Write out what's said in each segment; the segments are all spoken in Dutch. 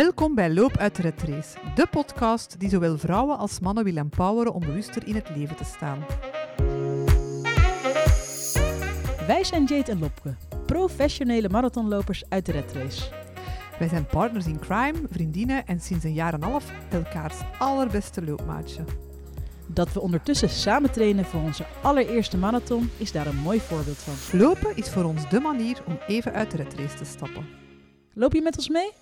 Welkom bij Loop uit de Red Race, de podcast die zowel vrouwen als mannen wil empoweren om bewuster in het leven te staan. Wij zijn Jade en Lopke, professionele marathonlopers uit de Red Race. Wij zijn partners in crime, vriendinnen en sinds een jaar en een half elkaars allerbeste loopmaatje. Dat we ondertussen samen trainen voor onze allereerste marathon is daar een mooi voorbeeld van. Lopen is voor ons de manier om even uit de Red Race te stappen. Loop je met ons mee?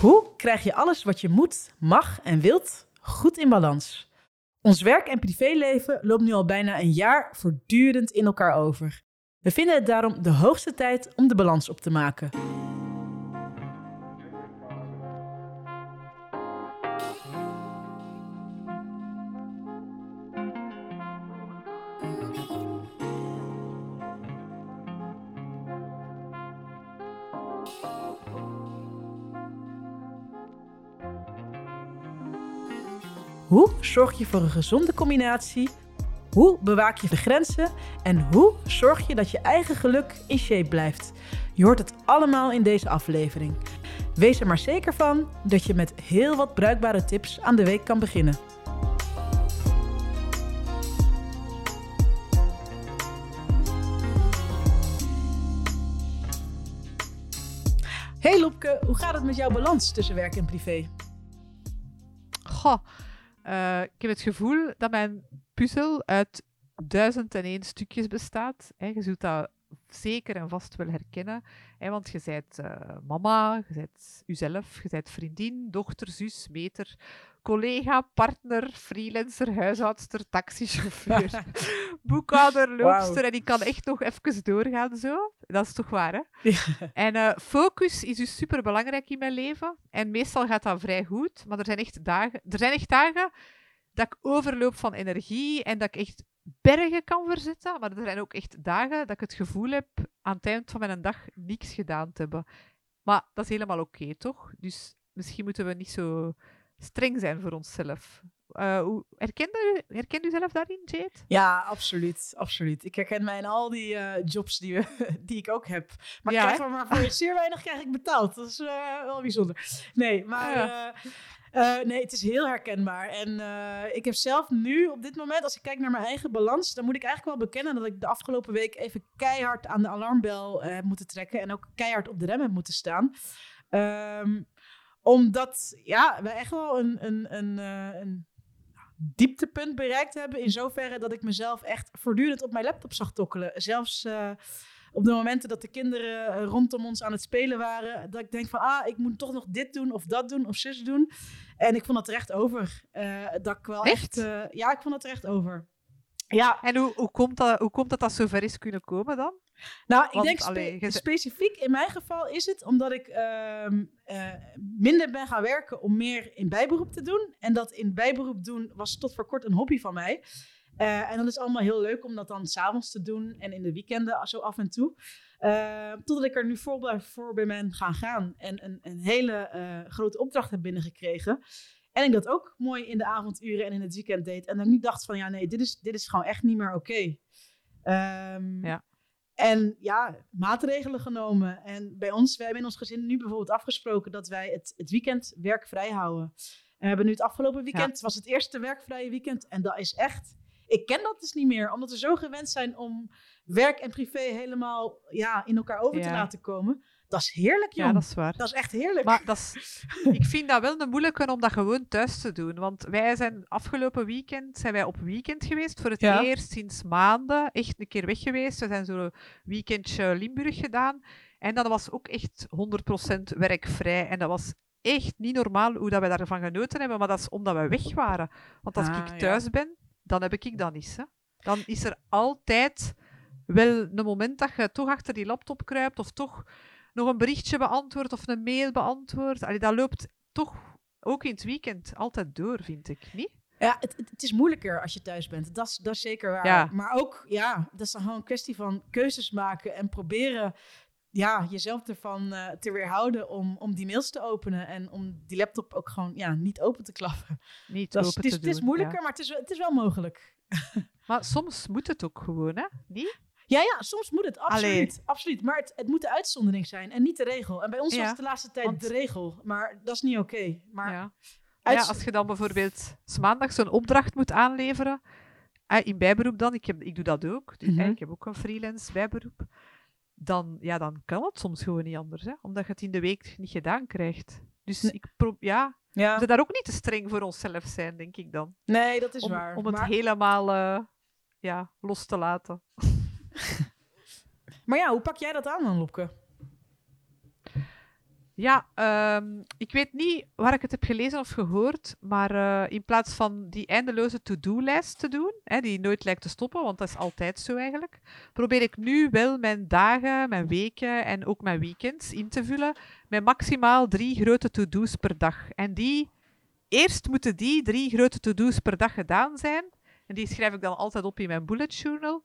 Hoe krijg je alles wat je moet, mag en wilt goed in balans? Ons werk en privéleven loopt nu al bijna een jaar voortdurend in elkaar over. We vinden het daarom de hoogste tijd om de balans op te maken. Hoe zorg je voor een gezonde combinatie? Hoe bewaak je de grenzen? En hoe zorg je dat je eigen geluk in shape blijft? Je hoort het allemaal in deze aflevering. Wees er maar zeker van dat je met heel wat bruikbare tips aan de week kan beginnen. Hey Lopke, hoe gaat het met jouw balans tussen werk en privé? Goh, uh, ik heb het gevoel dat mijn puzzel uit duizend en één stukjes bestaat. Hè. Je zult dat zeker en vast wel herkennen. Hè, want je bent uh, mama, je bent uzelf, je bent vriendin, dochter, zus, meter, collega, partner, freelancer, huishoudster, taxichauffeur, boekhouder, loopster. Wow. En ik kan echt nog even doorgaan zo. Dat is toch waar, hè? Ja. En uh, focus is dus super belangrijk in mijn leven. En meestal gaat dat vrij goed. Maar er zijn echt dagen, er zijn echt dagen dat ik overloop van energie en dat ik echt bergen kan verzetten. Maar er zijn ook echt dagen dat ik het gevoel heb aan het eind van mijn dag niks gedaan te hebben. Maar dat is helemaal oké, toch? Dus misschien moeten we niet zo streng zijn voor onszelf. Uh, hoe, herkent, u, herkent u zelf daarin, Jade? Ja, absoluut. absoluut. Ik herken mij in al die uh, jobs die, die ik ook heb. Maar, ja, krijg maar voor zeer weinig krijg ik betaald. Dat is uh, wel bijzonder. Nee, maar... Nee, het is heel herkenbaar. En ik heb zelf nu, op dit moment, als ik kijk naar mijn eigen balans, dan moet ik eigenlijk wel bekennen dat ik de afgelopen week even keihard aan de alarmbel heb moeten trekken en ook keihard op de rem heb moeten staan. Um, omdat, ja, we echt wel een, een, een, een dieptepunt bereikt hebben. In zoverre dat ik mezelf echt voortdurend op mijn laptop zag tokkelen. Zelfs uh, op de momenten dat de kinderen rondom ons aan het spelen waren. Dat ik denk van, ah, ik moet toch nog dit doen of dat doen of zus doen. En ik vond dat terecht over. Uh, dat ik wel echt, echt uh, ja, ik vond dat terecht over. Ja. En hoe, hoe, komt dat, hoe komt dat dat zover is kunnen komen dan? Nou, ik denk spe allee, specifiek in mijn geval is het omdat ik uh, uh, minder ben gaan werken om meer in bijberoep te doen. En dat in bijberoep doen was tot voor kort een hobby van mij. Uh, en dat is allemaal heel leuk om dat dan s'avonds te doen en in de weekenden zo af en toe. Uh, totdat ik er nu voor, voor ben gaan gaan en een, een hele grote opdracht heb binnengekregen. En ik dat ook mooi in de avonduren en in het weekend deed. En dan niet dacht van ja, nee, dit is, dit is gewoon echt niet meer oké. Okay. Um, ja. En ja, maatregelen genomen. En bij ons, wij hebben in ons gezin nu bijvoorbeeld afgesproken dat wij het, het weekend werkvrij houden. En we hebben nu het afgelopen weekend, ja. was het eerste werkvrije weekend. En dat is echt, ik ken dat dus niet meer, omdat we zo gewend zijn om werk en privé helemaal ja, in elkaar over ja. te laten komen. Dat is heerlijk, joh. Ja, dat is waar. Dat is echt heerlijk. Maar dat is, ik vind dat wel een moeilijke om dat gewoon thuis te doen. Want wij zijn afgelopen weekend zijn wij op weekend geweest. Voor het ja. eerst sinds maanden. Echt een keer weg geweest. We zijn zo'n weekendje Limburg gedaan. En dat was ook echt 100% werkvrij. En dat was echt niet normaal hoe dat wij daarvan genoten hebben. Maar dat is omdat we weg waren. Want als ah, ik thuis ja. ben, dan heb ik dat niet. Hè. Dan is er altijd wel een moment dat je toch achter die laptop kruipt. Of toch nog een berichtje beantwoord of een mail beantwoord. Allee, dat loopt toch ook in het weekend altijd door, vind ik, niet? Ja, het, het is moeilijker als je thuis bent. Dat is, dat is zeker waar. Ja. Maar ook, ja, dat is dan gewoon een kwestie van keuzes maken en proberen ja, jezelf ervan uh, te weerhouden om, om die mails te openen en om die laptop ook gewoon ja, niet open te klappen. Niet dat open is, het, is, te doen, het is moeilijker, ja. maar het is, het is wel mogelijk. Maar soms moet het ook gewoon, hè? Niet? Ja, ja, soms moet het, absoluut. Allee. absoluut. Maar het, het moet de uitzondering zijn en niet de regel. En bij ons Ja, was het de laatste tijd want- de regel, maar dat is niet oké. Maar ja. uit- ja, als je dan bijvoorbeeld maandag zo'n opdracht moet aanleveren, eh, in bijberoep dan, ik, heb, ik doe dat ook, dus, Mhm. eh, ik heb ook een freelance bijberoep, dan, ja, dan kan het soms gewoon niet anders, hè, omdat je het in de week niet gedaan krijgt. Dus Nee. ik pro- ja, we ja, moeten daar ook niet te streng voor onszelf zijn, denk ik dan. nee, dat is Om, waar. om het maar, helemaal eh, ja, los te laten. maar ja, hoe pak jij dat aan dan, Lopke? Ja, ehm, ik weet niet waar ik het heb gelezen of gehoord, maar eh, in plaats van die eindeloze to-do-lijst te doen, hè, die nooit lijkt te stoppen, want dat is altijd zo eigenlijk, probeer ik nu wel mijn dagen, mijn weken en ook mijn weekends in te vullen met maximaal drie grote to-do's per dag. En die, eerst moeten die drie grote to-do's per dag gedaan zijn, en die schrijf ik dan altijd op in mijn bullet journal.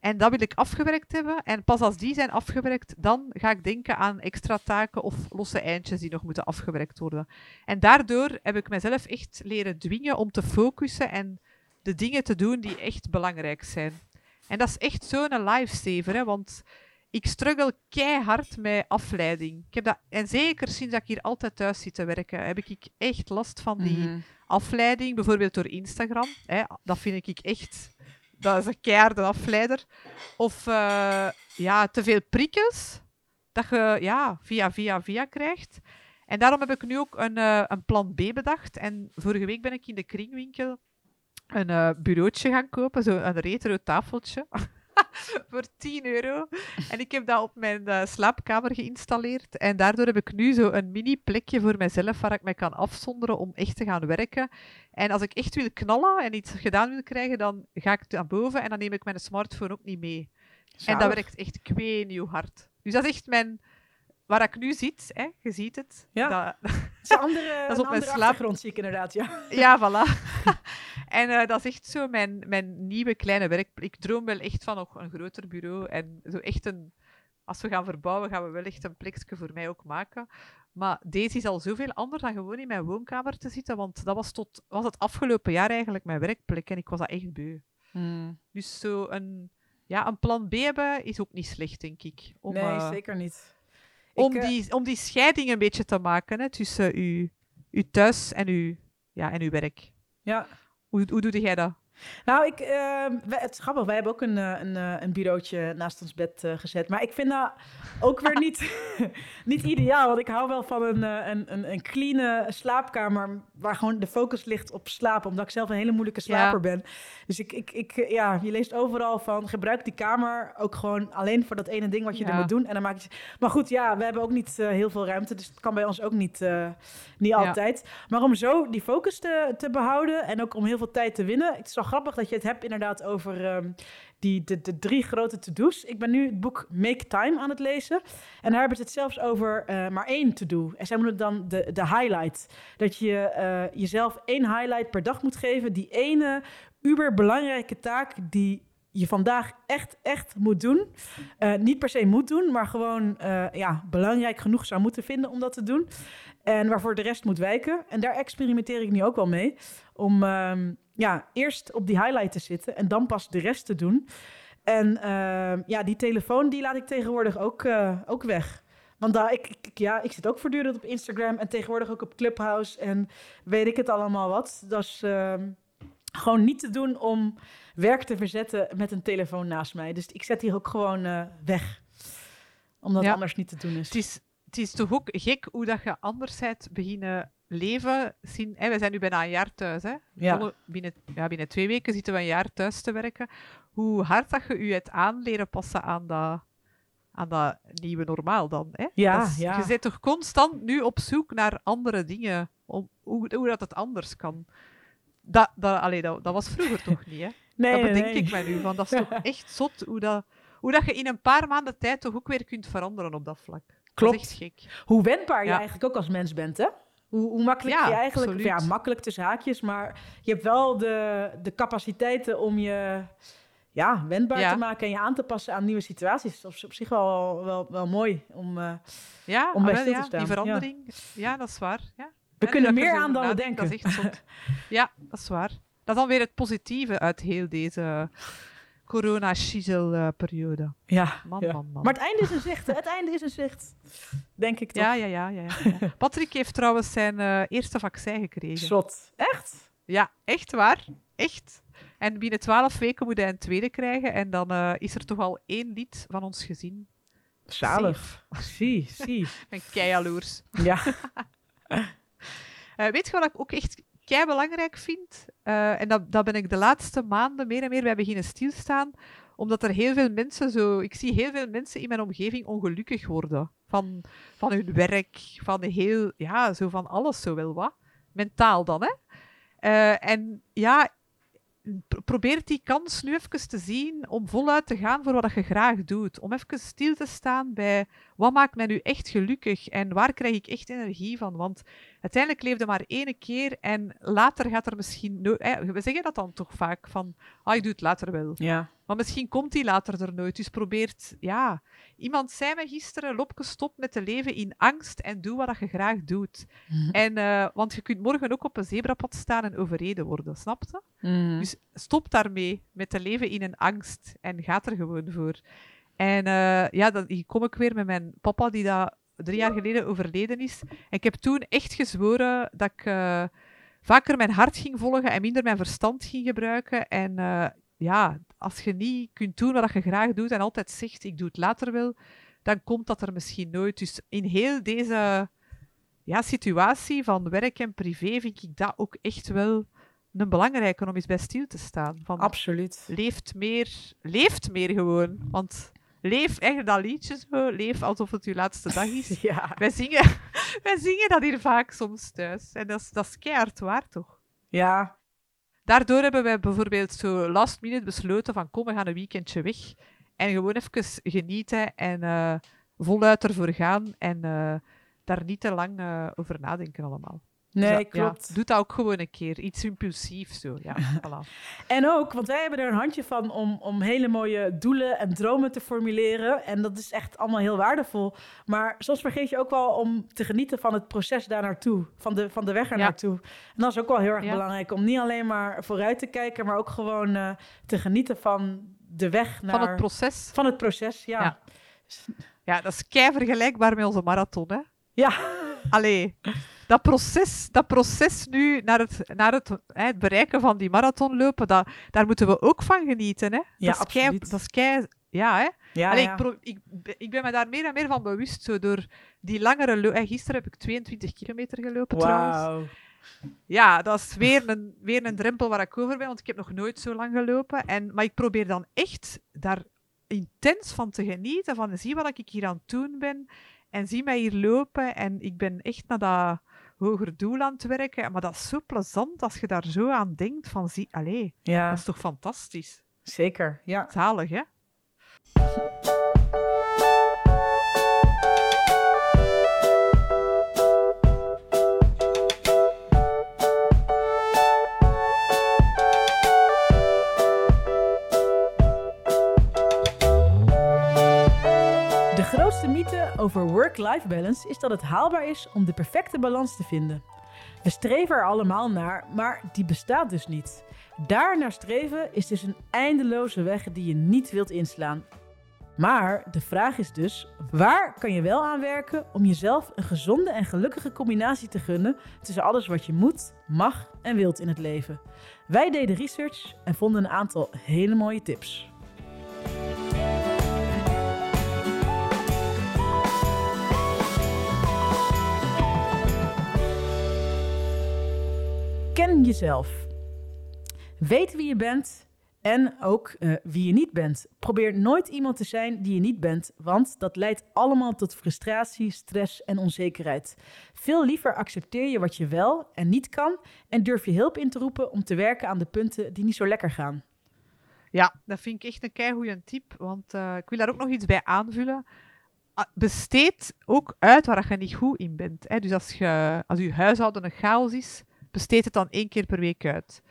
En dat wil ik afgewerkt hebben. En pas als die zijn afgewerkt, dan ga ik denken aan extra taken of losse eindjes die nog moeten afgewerkt worden. En daardoor heb ik mezelf echt leren dwingen om te focussen en de dingen te doen die echt belangrijk zijn. En dat is echt zo'n lifesaver, hè, want ik struggle keihard met afleiding. Ik heb dat, en zeker sinds dat ik hier altijd thuis zit te werken, heb ik echt last van die Mhm. afleiding, bijvoorbeeld door Instagram. Hè, dat vind ik echt, dat is een keiharde afleider. Of eh, ja, te veel prikkels, dat je ja, via, via, via krijgt. En daarom heb ik nu ook een, eh, een plan B bedacht. En vorige week ben ik in de kringwinkel een eh, bureautje gaan kopen, een retro tafeltje. voor 10 euro. En ik heb dat op mijn eh, slaapkamer geïnstalleerd. En daardoor heb ik nu zo een mini plekje voor mezelf waar ik mij kan afzonderen om echt te gaan werken. En als ik echt wil knallen en iets gedaan wil krijgen, dan ga ik naar boven en dan neem ik mijn smartphone ook niet mee. En dat werkt echt nieuw hard. Dus dat is echt mijn... Waar ik nu zit, hè, je ziet het. Ja. Dat, is andere, Dat is op mijn slaap- zie ik inderdaad, ja. Ja, voilà. en eh, dat is echt zo mijn, mijn nieuwe kleine werk. Ik droom wel echt van nog een groter bureau. En zo echt een... Als we gaan verbouwen, gaan we wel echt een plekje voor mij ook maken. Maar deze is al zoveel anders dan gewoon in mijn woonkamer te zitten. Want dat was, tot, was het afgelopen jaar eigenlijk mijn werkplek. En ik was dat echt beu. Dus zo een, ja, een plan B hebben is ook niet slecht, denk ik. Om, nee, eh, zeker niet. om, Ik, eh, die, om die scheiding een beetje te maken hè, tussen uw, uw thuis en uw, ja, en uw werk. Ja. Hoe, Nou, ik, ehm, wij- het is grappig. Wij hebben ook een, eh, een, eh, een bureautje naast ons bed eh, gezet. Maar ik vind dat ook weer niet, niet ideaal. Want ik hou wel van een, een, een, een clean slaapkamer... waar gewoon de focus ligt op slapen. Omdat ik zelf een hele moeilijke slaper ben. Dus ik, ik, ik, ja, je leest overal van... gebruik die kamer ook gewoon alleen voor dat ene ding wat je er moet doen. En dan maak je... Maar goed, ja, we hebben ook niet heel veel ruimte. Dus het kan bij ons ook niet, niet Ja. altijd. Maar om zo die focus te, te behouden en ook om heel veel tijd te winnen. Is wel grappig dat je het hebt inderdaad over ehm, die, de, de drie grote to-do's. Ik ben nu het boek Make Time aan het lezen. En daar hebben ze het zelfs over eh, maar één to-do. En zij noemen het dan de, de highlight. Dat je eh, jezelf één highlight per dag moet geven. Die ene uberbelangrijke taak die je vandaag echt, echt moet doen. Eh, niet per se moet doen, maar gewoon ja, belangrijk genoeg zou moeten vinden om dat te doen. En waarvoor de rest moet wijken. En daar experimenteer ik nu ook wel mee. Om ehm, ja, eerst op die highlight te zitten en dan pas de rest te doen. En ehm, ja, die telefoon die laat ik tegenwoordig ook, eh, ook weg. Want daar, ik, ik- ja, ik zit ook voortdurend op Instagram en tegenwoordig ook op Clubhouse en weet ik het allemaal wat. Dat is ehm, gewoon niet te doen om werk te verzetten met een telefoon naast mij. Dus ik zet die ook gewoon eh, weg. Omdat Ja. anders niet te doen is. Het is, het is toch ook gek hoe dat je anders bent beginnen leven. Zien, hè, we zijn nu bijna een jaar thuis. Hè? Ja. Binnen, ja, binnen twee weken zitten we een jaar thuis te werken. Hoe hard dat je je het aan leren passen aan dat, aan dat nieuwe normaal dan. Hè? Ja, is- ja. Je bent toch constant nu op zoek naar andere dingen. Om, hoe, hoe dat het anders kan. Dat, dat, allee, dat, dat was vroeger toch niet, hè? Nee, dat bedenk nee. ik mij nu. Van, dat is toch echt zot hoe dat, hoe dat je in een paar maanden tijd toch ook weer kunt veranderen op dat vlak. Klopt. Dat is echt gek. Hoe wendbaar je Ja. eigenlijk ook als mens bent, hè? Hoe, hoe makkelijk Ja, je eigenlijk... absoluut. Ja, makkelijk tussen haakjes, maar je hebt wel de, de capaciteiten om je... ja, wendbaar te maken en je aan te passen aan nieuwe situaties. Dat is op zich wel, wel, wel mooi om, uh, ja, om bij ah, stil te staan. Die verandering, ja, dat is waar. Ja. We kunnen meer aan dan we denken. Dat is echt zot. ja, dat is waar. Dat is dan weer het positieve uit heel deze corona-schiezelperiode. Ja, man, ja. man, man. Maar het einde is een zicht, hè? Het einde is een zicht. Denk ik toch? Ja, ja, ja. ja, ja. Patrick heeft trouwens zijn uh, eerste vaccin gekregen. Zot. Echt? Ja, echt waar. Echt. En binnen twaalf weken moet hij een tweede krijgen. En dan uh, is er toch al één lid van ons gezin. Zalig. Zie, zie. Keihaloers. Ja. uh, weet je wat ik ook echt kei belangrijk vind? Uh, en dat, dat ben ik de laatste maanden meer en meer bij beginnen stilstaan. Omdat er heel veel mensen zo... Ik zie heel veel mensen in mijn omgeving ongelukkig worden. Van, van hun werk, van heel... Ja, zo van alles zo wel wat. Mentaal dan, hè. Uh, en ja, probeer die kans nu even te zien om voluit te gaan voor wat je graag doet. Om even stil te staan bij wat maakt mij nu echt gelukkig en waar krijg ik echt energie van. Want uiteindelijk leefde maar één keer en later gaat er misschien... No we zeggen dat dan toch vaak, van ah, ik doe het later wel. Ja. Maar misschien komt die later er nooit. Dus probeert, ja. Iemand zei me gisteren: Lopke, stop met te leven in angst en doe wat je graag doet. Mhm. En, uh, want je kunt morgen ook op een zebrapad staan en overreden worden, snap je? Mm. Dus stop daarmee met te leven in een angst en ga er gewoon voor. En uh, ja, dan kom ik weer met mijn papa, die dat drie jaar geleden overleden is. En ik heb toen echt gezworen dat ik uh, vaker mijn hart ging volgen en minder mijn verstand ging gebruiken. En ja, als je niet kunt doen wat je graag doet en altijd zegt, ik doe het later wel, dan komt dat er misschien nooit. Dus in heel deze ja, situatie van werk en privé vind ik dat ook echt wel een belangrijke om eens bij stil te staan. Van, Absoluut. Leeft meer, leeft meer gewoon. Want leef, echt dat liedje zo, leef alsof het je laatste dag is. Ja. Wij, zingen, wij zingen dat hier vaak soms thuis. En dat is, dat is keihard waar, toch? Ja, Daardoor hebben wij bijvoorbeeld zo last minute besloten van kom, we gaan een weekendje weg. En gewoon even genieten en uh, voluit ervoor gaan. En uh, daar niet te lang uh, over nadenken allemaal. Nee, klopt. Ja, doe dat ook gewoon een keer. Iets impulsiefs zo. Ja, voilà. en ook, want wij hebben er een handje van om, om hele mooie doelen en dromen te formuleren. En dat is echt allemaal heel waardevol. Maar soms vergeet je ook wel om te genieten van het proces daar naartoe. Van de, van de weg er Ja. naartoe. En dat is ook wel heel erg Ja. belangrijk. Om niet alleen maar vooruit te kijken, maar ook gewoon eh, te genieten van de weg naar... Van het proces. Van het proces, ja. Ja. Ja, dat is kei vergelijkbaar met onze marathon, hè. Ja. Allee, dat proces, dat proces nu naar het, naar het, hè, het bereiken van die marathon lopen, dat, daar moeten we ook van genieten, hè. Ja, dat is kei, dat is kei, ja, hè. Ja, Allee, ja. Ik, pro- ik, be- ik ben me daar meer en meer van bewust, zo door die langere hè, Gisteren heb ik 22 kilometer gelopen, trouwens. Wauw. Ja, dat is weer een, weer een drempel waar ik over ben, want ik heb nog nooit zo lang gelopen. En, maar ik probeer dan echt daar intens van te genieten, van zie wat ik hier aan het doen ben en zie mij hier lopen en ik ben echt naar dat hoger doel aan het werken. Maar dat is zo plezant als je daar zo aan denkt van zie, allee, Ja, dat is toch fantastisch. zeker. Ja. Zalig, hè? De grootste mythe over work-life balance is dat het haalbaar is om de perfecte balans te vinden. We streven er allemaal naar, maar die bestaat dus niet. Daar naar streven is dus een eindeloze weg die je niet wilt inslaan. Maar de vraag is dus, waar kan je wel aan werken om jezelf een gezonde en gelukkige combinatie te gunnen tussen alles wat je moet, mag en wilt in het leven? Wij deden research en vonden een aantal hele mooie tips. Ken jezelf. Weet wie je bent en ook eh, wie je niet bent. Probeer nooit iemand te zijn die je niet bent, want dat leidt allemaal tot frustratie, stress en onzekerheid. Veel liever accepteer je wat je wel en niet kan en durf je hulp in te roepen om te werken aan de punten die niet zo lekker gaan. Ja, dat vind ik echt een keigoeie tip, want eh, ik wil daar ook nog iets bij aanvullen. Ah, Besteed ook uit waar je niet goed in bent. Hè. Dus als je, als je huishouden een chaos is, besteed het dan één keer per week uit.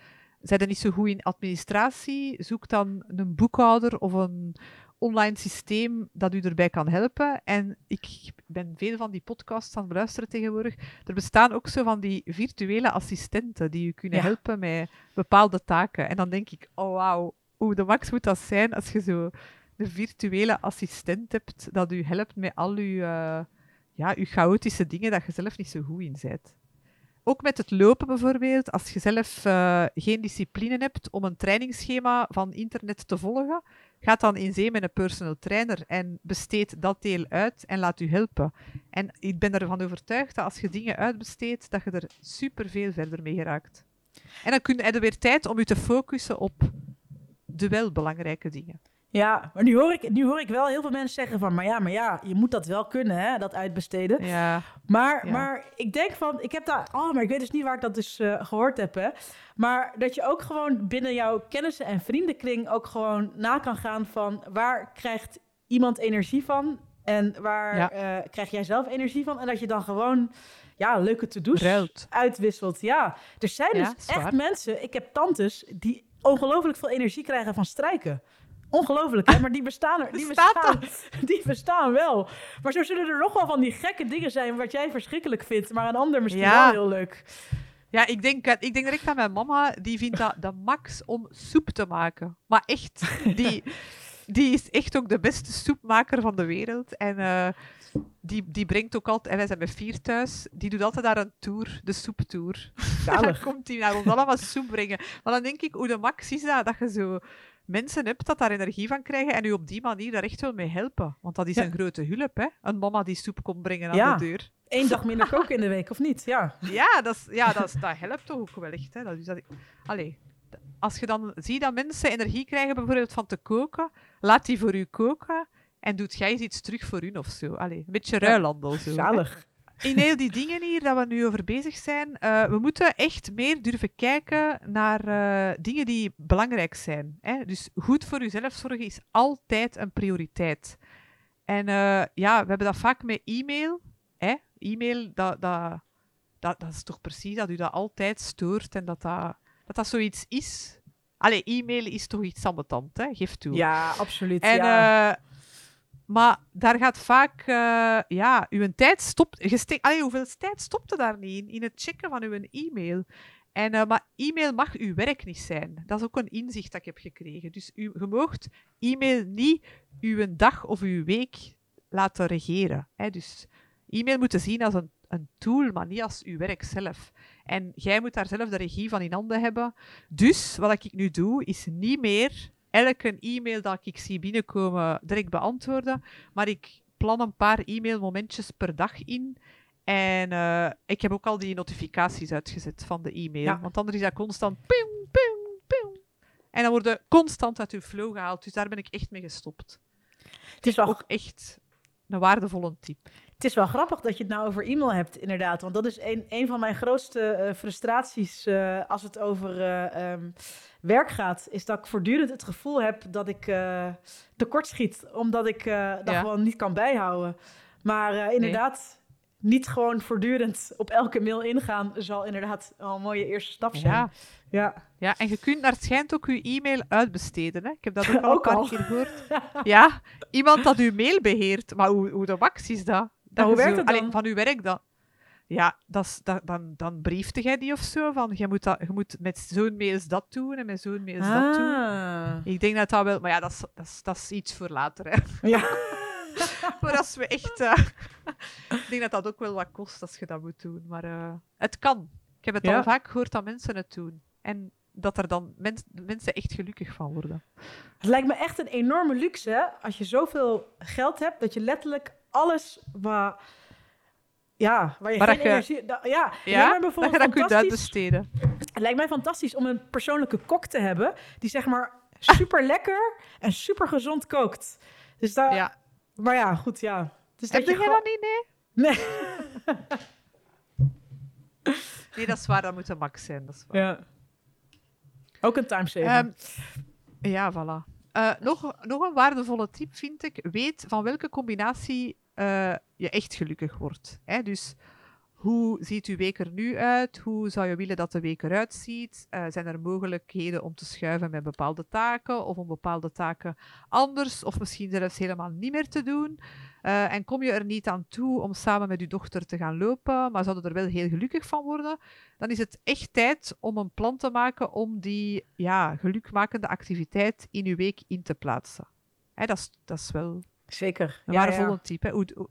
zijn er niet zo goed in administratie, zoek dan een boekhouder of een online systeem dat u erbij kan helpen. En ik ben veel van die podcasts aan het beluisteren tegenwoordig. Er bestaan ook zo van die virtuele assistenten die u kunnen helpen met bepaalde taken. En dan denk ik, oh wauw, hoe de max moet dat zijn als je zo een virtuele assistent hebt dat u helpt met al uw, uh, ja, uw chaotische dingen dat je zelf niet zo goed in bent. Ook met het lopen bijvoorbeeld, als je zelf uh, geen discipline hebt om een trainingsschema van internet te volgen, ga dan in zee met een personal trainer en besteed dat deel uit en laat u helpen. En ik ben ervan overtuigd dat als je dingen uitbesteedt, dat je er super veel verder mee geraakt. En dan kun je, er weer tijd om je te focussen op de wel belangrijke dingen. Ja, maar nu hoor, ik, nu hoor ik wel heel veel mensen zeggen van... maar ja, maar ja, je moet dat wel kunnen, hè, dat uitbesteden. Ja. Maar, maar ik denk van, ik heb daar... Oh, maar ik weet dus niet waar ik dat dus uh, gehoord heb, hè. Maar dat je ook gewoon binnen jouw kennissen- en vriendenkring... ook gewoon na kan gaan van... waar krijgt iemand energie van... en waar ja. uh, krijg jij zelf energie van... en dat je dan gewoon ja, leuke to-do's uitwisselt. Ja, er zijn dus echt mensen... Ik heb tantes die ongelooflijk veel energie krijgen van strijken. Ongelooflijk, hè? Maar die bestaan er. Die bestaan, die bestaan wel. Maar zo zullen er nog wel van die gekke dingen zijn wat jij verschrikkelijk vindt, maar een ander misschien wel heel leuk. Ja, ik denk, ik denk direct aan mijn mama. Die vindt dat de max om soep te maken. Maar echt, die, die is echt ook de beste soepmaker van de wereld. En uh, die, die brengt ook altijd, en wij zijn met vier thuis, die doet altijd daar een tour, de soeptour. dan komt hij naar ons allemaal soep brengen. Maar dan denk ik, hoe de max is dat, dat je zo mensen hebt dat daar energie van krijgen en u op die manier daar echt wel mee helpen. Want dat is een grote hulp, hè? Een mama die soep komt brengen aan de deur. Eén dag minder koken in de week, of niet? Ja, ja, dat, is, ja dat, is, dat helpt toch ook wel echt. Hè? Dat, is dat, allee, als je dan ziet dat mensen energie krijgen bijvoorbeeld van te koken, laat die voor u koken en doet jij iets terug voor u of zo. Allee, een beetje ruilandel. Zo, Zalig in heel die dingen hier dat we nu over bezig zijn, uh, we moeten echt meer durven kijken naar uh, dingen die belangrijk zijn. Hè? Dus goed voor jezelf zorgen is altijd een prioriteit. En uh, ja, we hebben dat vaak met e-mail. Hè? E-mail, dat, dat, dat, dat is toch precies dat u dat altijd stoort en dat dat, dat, dat zoiets is. Allee, e-mail is toch iets ambetant, hè? Geef toe. Ja, absoluut. En ja. Maar daar gaat vaak, uh, ja, uw tijd stopt. Allee, hoeveel tijd stopt er daar niet in? In het checken van uw e-mail. En, uh, maar e-mail mag uw werk niet zijn. Dat is ook een inzicht dat ik heb gekregen. Dus u, je moogt e-mail niet uw dag of uw week laten regeren. Hè? Dus e-mail moeten zien als een, een tool, maar niet als uw werk zelf. En jij moet daar zelf de regie van in handen hebben. Dus wat ik nu doe, is niet meer elke e-mail dat ik zie binnenkomen direct beantwoorden. Maar ik plan een paar e-mailmomentjes per dag in. En uh, ik heb ook al die notificaties uitgezet van de e-mail. Ja. Want anders is dat constant ping, ping, ping. En dan worden constant uit uw flow gehaald. Dus daar ben ik echt mee gestopt. Het is ook echt een waardevolle tip. Het is wel grappig dat je het nou over e-mail hebt, inderdaad. Want dat is een, een van mijn grootste uh, frustraties uh, als het over um, werk gaat. Is dat ik voortdurend het gevoel heb dat ik tekort schiet. Omdat ik dat gewoon niet kan bijhouden. Maar inderdaad, niet gewoon voortdurend op elke mail ingaan... zal inderdaad al een mooie eerste stap zijn. Ja. Ja. ja, en je kunt naar het schijnt ook je e-mail uitbesteden. Hè? Ik heb dat ook al een paar keer gehoord. ja, iemand dat uw mail beheert. Maar hoe, hoe de max is dat? dat hoe werkt zo, het dan? Allee, van uw werk dan. Ja, dat, dat, dan, dan briefte jij die of zo. Van, je, moet dat, je moet met zo'n mails dat doen en met zo'n mails ah. dat doen. Ah. Ik denk dat dat wel... Maar ja, dat is, dat is, dat is iets voor later. Hè. Ja. maar als we echt... Uh, ik denk dat dat ook wel wat kost als je dat moet doen. Maar uh, het kan. Ik heb het ja. al vaak gehoord dat mensen het doen. En dat er dan mens, mensen echt gelukkig van worden. Het lijkt me echt een enorme luxe, hè? als je zoveel geld hebt, dat je letterlijk alles waar, ja, waar je maar geen energie... Da, ja, ja bijvoorbeeld dat je dat. Het lijkt mij fantastisch om een persoonlijke kok te hebben, die zeg maar super lekker en super gezond kookt. Dus daar, ja. Maar ja, goed, ja. Dus Heb je, je dat niet, nee? Nee. nee, dat is waar. Dat moet een max zijn. Dat is waar. Ja. Ook een timesaver. Um, ja, voilà. Uh, nog, nog een waardevolle tip vind ik. Weet van welke combinatie uh, je echt gelukkig wordt. Hè? Dus hoe ziet uw week er nu uit? Hoe zou je willen dat de week eruit ziet? Uh, zijn er mogelijkheden om te schuiven met bepaalde taken of om bepaalde taken anders of misschien zelfs helemaal niet meer te doen? Uh, en kom je er niet aan toe om samen met je dochter te gaan lopen, maar zouden er wel heel gelukkig van worden, dan is het echt tijd om een plan te maken om die ja, gelukmakende activiteit in je week in te plaatsen. Hè, dat, is, dat is wel Zeker. een ja. Hè? Hoe, hoe,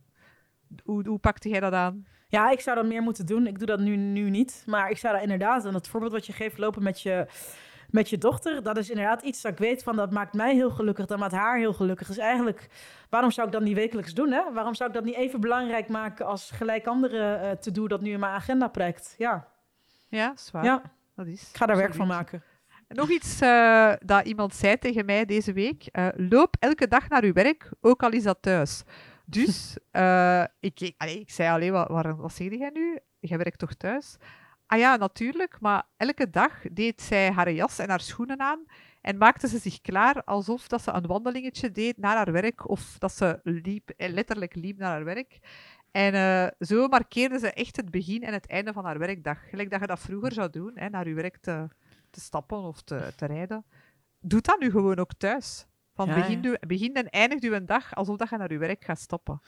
hoe, hoe pakte jij dat aan? Ja, ik zou dat meer moeten doen. Ik doe dat nu, nu niet. Maar ik zou daar inderdaad, en het voorbeeld wat je geeft, lopen met je, met je dochter. Dat is inderdaad iets dat ik weet van, dat maakt mij heel gelukkig. Dat maakt haar heel gelukkig. Dus eigenlijk, waarom zou ik dat niet wekelijks doen? Hè? Waarom zou ik dat niet even belangrijk maken als gelijk andere uh, te doen dat nu in mijn agenda prijkt? Ja. Ja, zwaar. Ja. Dat is ik ga daar werk van maken. Nog iets uh, dat iemand zei tegen mij deze week. Uh, loop elke dag naar uw werk, ook al is dat thuis. Dus uh, ik, ik, allee, ik zei alleen, wat, wat, wat zeg jij nu? Jij werkt toch thuis? Ah ja, natuurlijk. Maar elke dag deed zij haar jas en haar schoenen aan en maakte ze zich klaar alsof dat ze een wandelingetje deed naar haar werk of dat ze liep, eh, letterlijk liep naar haar werk. En uh, zo markeerde ze echt het begin en het einde van haar werkdag. Gelijk dat je dat vroeger zou doen, hè, naar je werk te, te stappen of te, te rijden. Doe dat nu gewoon ook thuis. Van begin, ja. begin en eindigt uw dag alsof dat je naar je werk gaat stoppen.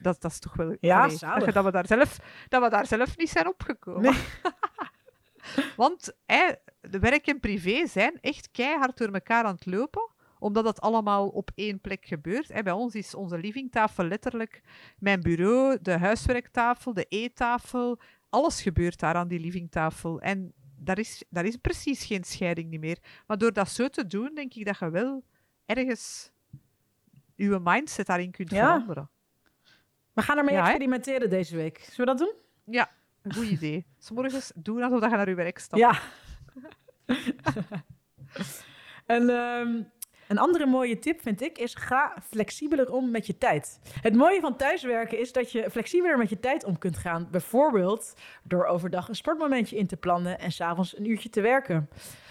Dat, dat is toch wel... Ja, allee, dat, dat, we daar zelf, dat we daar zelf niet zijn opgekomen. Nee. Want hè, de werk en privé zijn echt keihard door elkaar aan het lopen omdat dat allemaal op één plek gebeurt. Hè, bij ons is onze livingtafel letterlijk mijn bureau, de huiswerktafel, de eettafel. Alles gebeurt daar aan die livingtafel. En daar is, daar is precies geen scheiding niet meer. Maar door dat zo te doen, denk ik dat je wel ergens je mindset daarin kunt ja. veranderen. We gaan ermee ja, experimenteren deze week. Zullen we dat doen? Ja, een goed idee. S'morgens doen alsof je naar je werk stapt. Ja. en um, een andere mooie tip vind ik is ga flexibeler om met je tijd. Het mooie van thuiswerken is dat je flexibeler met je tijd om kunt gaan. Bijvoorbeeld door overdag een sportmomentje in te plannen en s'avonds een uurtje te werken.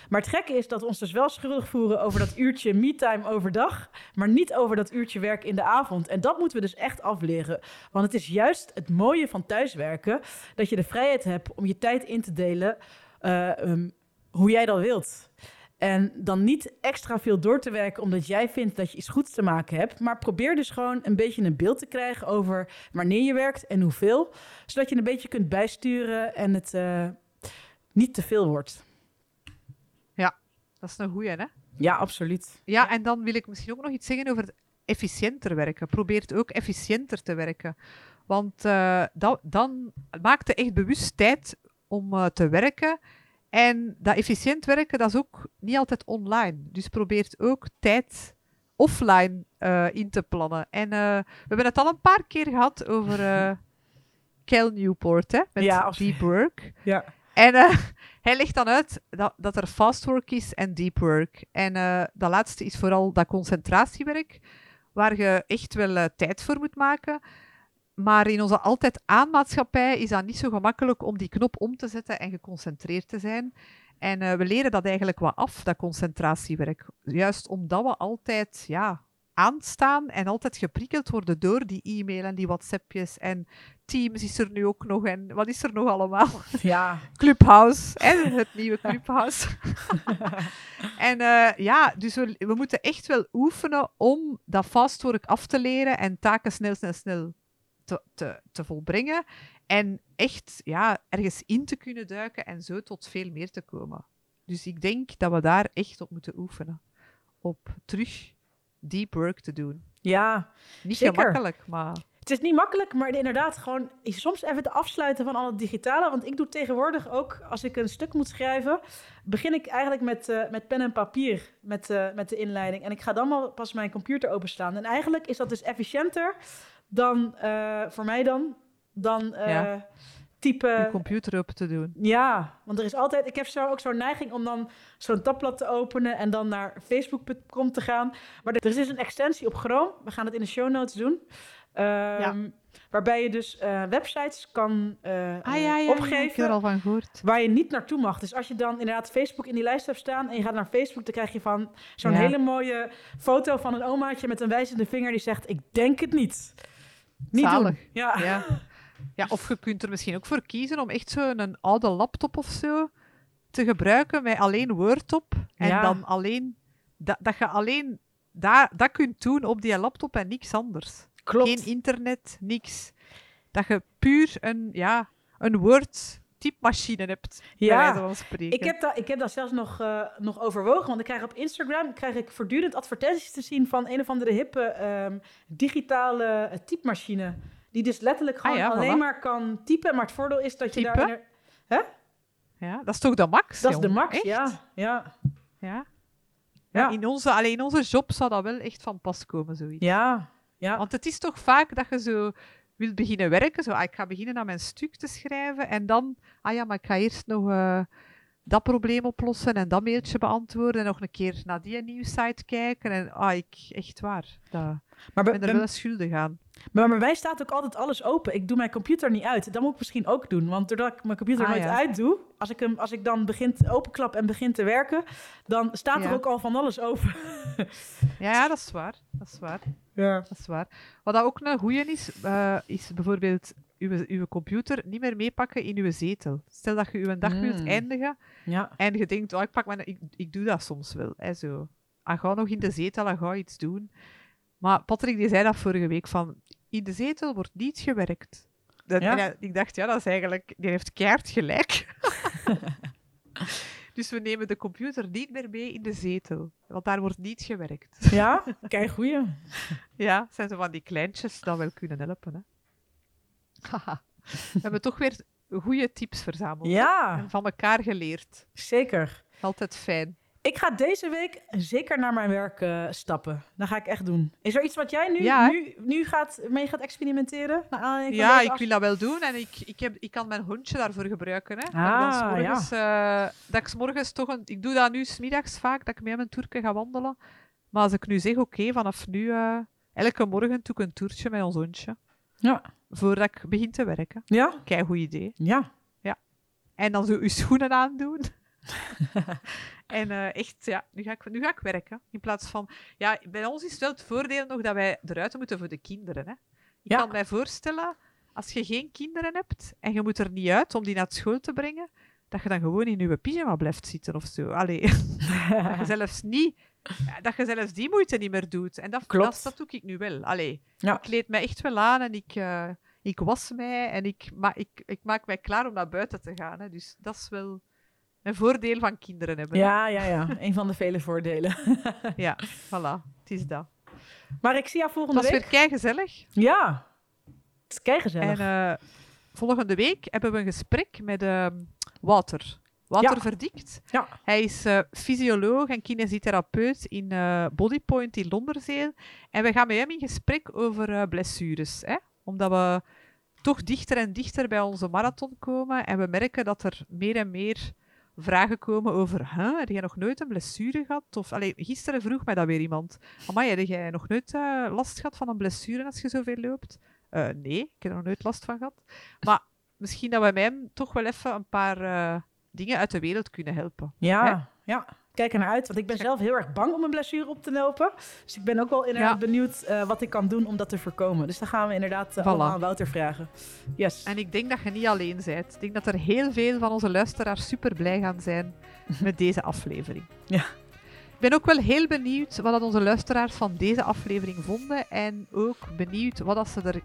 Maar het gekke is dat we ons dus wel schuldig voeren over dat uurtje me-time overdag, maar niet over dat uurtje werk in de avond. En dat moeten we dus echt afleren. Want het is juist het mooie van thuiswerken dat je de vrijheid hebt om je tijd in te delen uh, um, hoe jij dat wilt. En dan niet extra veel door te werken omdat jij vindt dat je iets goeds te maken hebt. Maar probeer dus gewoon een beetje een beeld te krijgen over wanneer je werkt en hoeveel. Zodat je een beetje kunt bijsturen en het uh, niet te veel wordt. Ja, dat is een goeie, hè? Ja, absoluut. Ja, en dan wil ik misschien ook nog iets zeggen over het efficiënter werken. Probeer het ook efficiënter te werken. Want uh, dat, dan maak je echt bewust tijd om uh, te werken. En dat efficiënt werken, dat is ook niet altijd online. Dus probeert ook tijd offline uh, in te plannen. En uh, we hebben het al een paar keer gehad over uh, Cal Newport, hè, met ja, deep work. Ja. En hij legt dan uit dat, dat er fast work is en deep work. En dat laatste is vooral dat concentratiewerk, waar je echt wel tijd voor moet maken. Maar in onze altijd aanmaatschappij is dat niet zo gemakkelijk om die knop om te zetten en geconcentreerd te zijn. En uh, we leren dat eigenlijk wat af, dat concentratiewerk. Juist omdat we altijd ja, aanstaan en altijd geprikkeld worden door die e-mail en die WhatsAppjes. En Teams is er nu ook nog. En wat is er nog allemaal? Ja. Clubhouse, hè? het nieuwe Clubhouse. en uh, ja, dus we, we moeten echt wel oefenen om dat fastwork af te leren en taken snel, snel, snel te, te, te volbrengen. En echt ja, ergens in te kunnen duiken en zo tot veel meer te komen. Dus ik denk dat we daar echt op moeten oefenen. Op terug deep work te doen. Ja, Niet zeker. gemakkelijk, maar... Het is niet makkelijk, maar inderdaad gewoon soms even te afsluiten van al het digitale. Want ik doe tegenwoordig ook, als ik een stuk moet schrijven, begin ik eigenlijk met, uh, met pen en papier, met, uh, met de inleiding. En ik ga dan wel pas mijn computer openstaan. En eigenlijk is dat dus efficiënter dan, uh, voor mij dan, dan uh, ja. type... Je computer open te doen. Ja, want er is altijd... Ik heb zo ook zo'n neiging om dan zo'n tabblad te openen en dan naar facebook.com te gaan. Maar er is dus een extensie op Chrome. We gaan het in de show notes doen. Um, ja. Waarbij je dus uh, websites kan uh, ah, ja, ja, opgeven. ik heb er al van gehoord. Waar je niet naartoe mag. Dus als je dan inderdaad Facebook in die lijst hebt staan en je gaat naar Facebook, dan krijg je van zo'n hele mooie foto van een omaatje met een wijzende vinger die zegt: Ik denk het niet. Niet Zalig. doen. Ja. ja. Ja, of je kunt er misschien ook voor kiezen om echt zo'n oude laptop of zo te gebruiken met alleen Word op. En dan alleen... Dat, dat je alleen dat, dat kunt doen op die laptop en niks anders. Klopt. Geen internet, niks. Dat je puur een, ja, een Word typemachine hebt. Ja, ik heb, dat, ik heb dat zelfs nog, uh, nog overwogen. Want ik krijg op Instagram krijg ik voortdurend advertenties te zien van een of andere hippe um, digitale uh, typemachine. Die dus letterlijk ah gewoon alleen maar kan typen. Maar het voordeel is dat je daar... Hè? Ja, dat is toch de max? Dat is de max, ja. ja. Ja. Ja. In onze, alleen in onze job zou dat wel echt van pas komen, zoiets. Ja, ja. Want het is toch vaak dat je zo wilt beginnen werken. Zo, ah, ik ga beginnen aan mijn stuk te schrijven. En dan, ah ja, maar ik ga eerst nog uh, dat probleem oplossen en dat mailtje beantwoorden. En nog een keer naar die nieuwsite kijken. En ah, ik, echt waar. Dat, maar ben er wel schuldig aan. Maar bij mij staat ook altijd alles open. Ik doe mijn computer niet uit. Dat moet ik misschien ook doen. Want doordat ik mijn computer ah, nooit ja. uit doe, als ik, hem, als ik dan begin openklap en begin te werken, dan staat er ook al van alles open. ja, dat is waar. Dat is waar. Ja. Dat is waar. Wat dat ook een goeie is, uh, is bijvoorbeeld uw, uw computer niet meer meepakken in uw zetel. Stel dat je uw dag mm. wilt eindigen ja. en je denkt, oh, ik, pak mijn, ik, ik doe dat soms wel. Hè, zo. Ah, ga nog in de zetel en ga iets doen. Maar Patrick die zei dat vorige week, van in de zetel wordt niet gewerkt. Dat, ja? ik dacht, ja, dat is eigenlijk... Die heeft keihard gelijk. dus we nemen de computer niet meer mee in de zetel. Want daar wordt niet gewerkt. Ja, kijk goeie. ja, zijn ze van die kleintjes dat wel kunnen helpen. Hè? we hebben toch weer goede tips verzameld. Ja. En van elkaar geleerd. Zeker. Altijd fijn. Ik ga deze week zeker naar mijn werk uh, stappen. Dat ga ik echt doen. Is er iets wat jij nu, nu, nu gaat, mee gaat experimenteren? ja, ik wil dat wel doen. En ik, ik, heb, ik kan mijn hondje daarvoor gebruiken. Hè. Ah, morgens, ja. uh, dat ik morgens toch een, Ik doe dat nu smiddags vaak, dat ik met mijn toerke ga wandelen. Maar als ik nu zeg, oké, vanaf nu... Uh, elke morgen doe ik een toertje met ons hondje. Ja. Voordat ik begin te werken. Ja. Kijk, goed idee. Ja. Ja. En dan zo je schoenen aandoen. en uh, echt, ja, nu ga, ik, nu ga ik werken. In plaats van... Ja, bij ons is wel het voordeel nog dat wij eruit moeten voor de kinderen. Hè. Ik kan mij voorstellen, als je geen kinderen hebt en je moet er niet uit om die naar school te brengen, dat je dan gewoon in je pyjama blijft zitten of zo. Allee, dat je zelfs niet... dat je zelfs die moeite niet meer doet. En dat, dat, dat doe ik nu wel. Allee, ik kleed mij echt wel aan en ik... Uh, ik was mij en ik, ma ik, ik maak mij klaar om naar buiten te gaan. Hè. Dus dat is wel een voordeel van kinderen hebben. Ja, ja, ja. Een van de vele voordelen. ja, voilà. Het is dat. Maar ik zie jou volgende week. Het was weer kei gezellig. Ja, het is kei gezellig. En uh, volgende week hebben we een gesprek met uh, Wouter. Wouter ja. Verdikt. Ja. Hij is uh, fysioloog en kinesitherapeut in uh, Bodypoint in Londerzeel. En we gaan met hem in gesprek over blessures. Hè? Omdat we toch dichter en dichter bij onze marathon komen. En we merken dat er meer en meer vragen komen over, huh, heb jij nog nooit een blessure gehad? Of, allee, gisteren vroeg mij dat weer iemand. Amai, heb jij nog nooit uh, last gehad van een blessure als je zoveel loopt? Uh, nee, ik heb er nog nooit last van gehad. Maar misschien dat we mij toch wel even een paar uh, dingen uit de wereld kunnen helpen. Ja, ja kijk er naar uit. Want ik ben zelf heel erg bang om een blessure op te lopen. Dus ik ben ook wel inderdaad benieuwd uh, wat ik kan doen om dat te voorkomen. Dus dan gaan we inderdaad uh, allemaal aan Wouter vragen. Yes. En ik denk dat je niet alleen bent. Ik denk dat er heel veel van onze luisteraars super blij gaan zijn met deze aflevering. Ja. Ik ben ook wel heel benieuwd wat onze luisteraars van deze aflevering vonden. En ook benieuwd wat, dat ze er,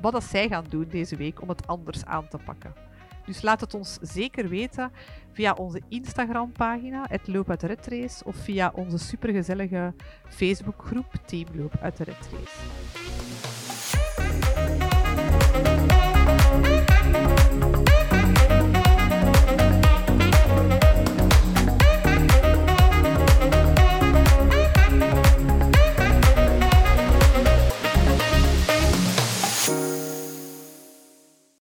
wat dat zij gaan doen deze week om het anders aan te pakken. Dus laat het ons zeker weten via onze Instagram-pagina, het de Red Race, of via onze supergezellige Facebookgroep Team Loop uit de Red Race.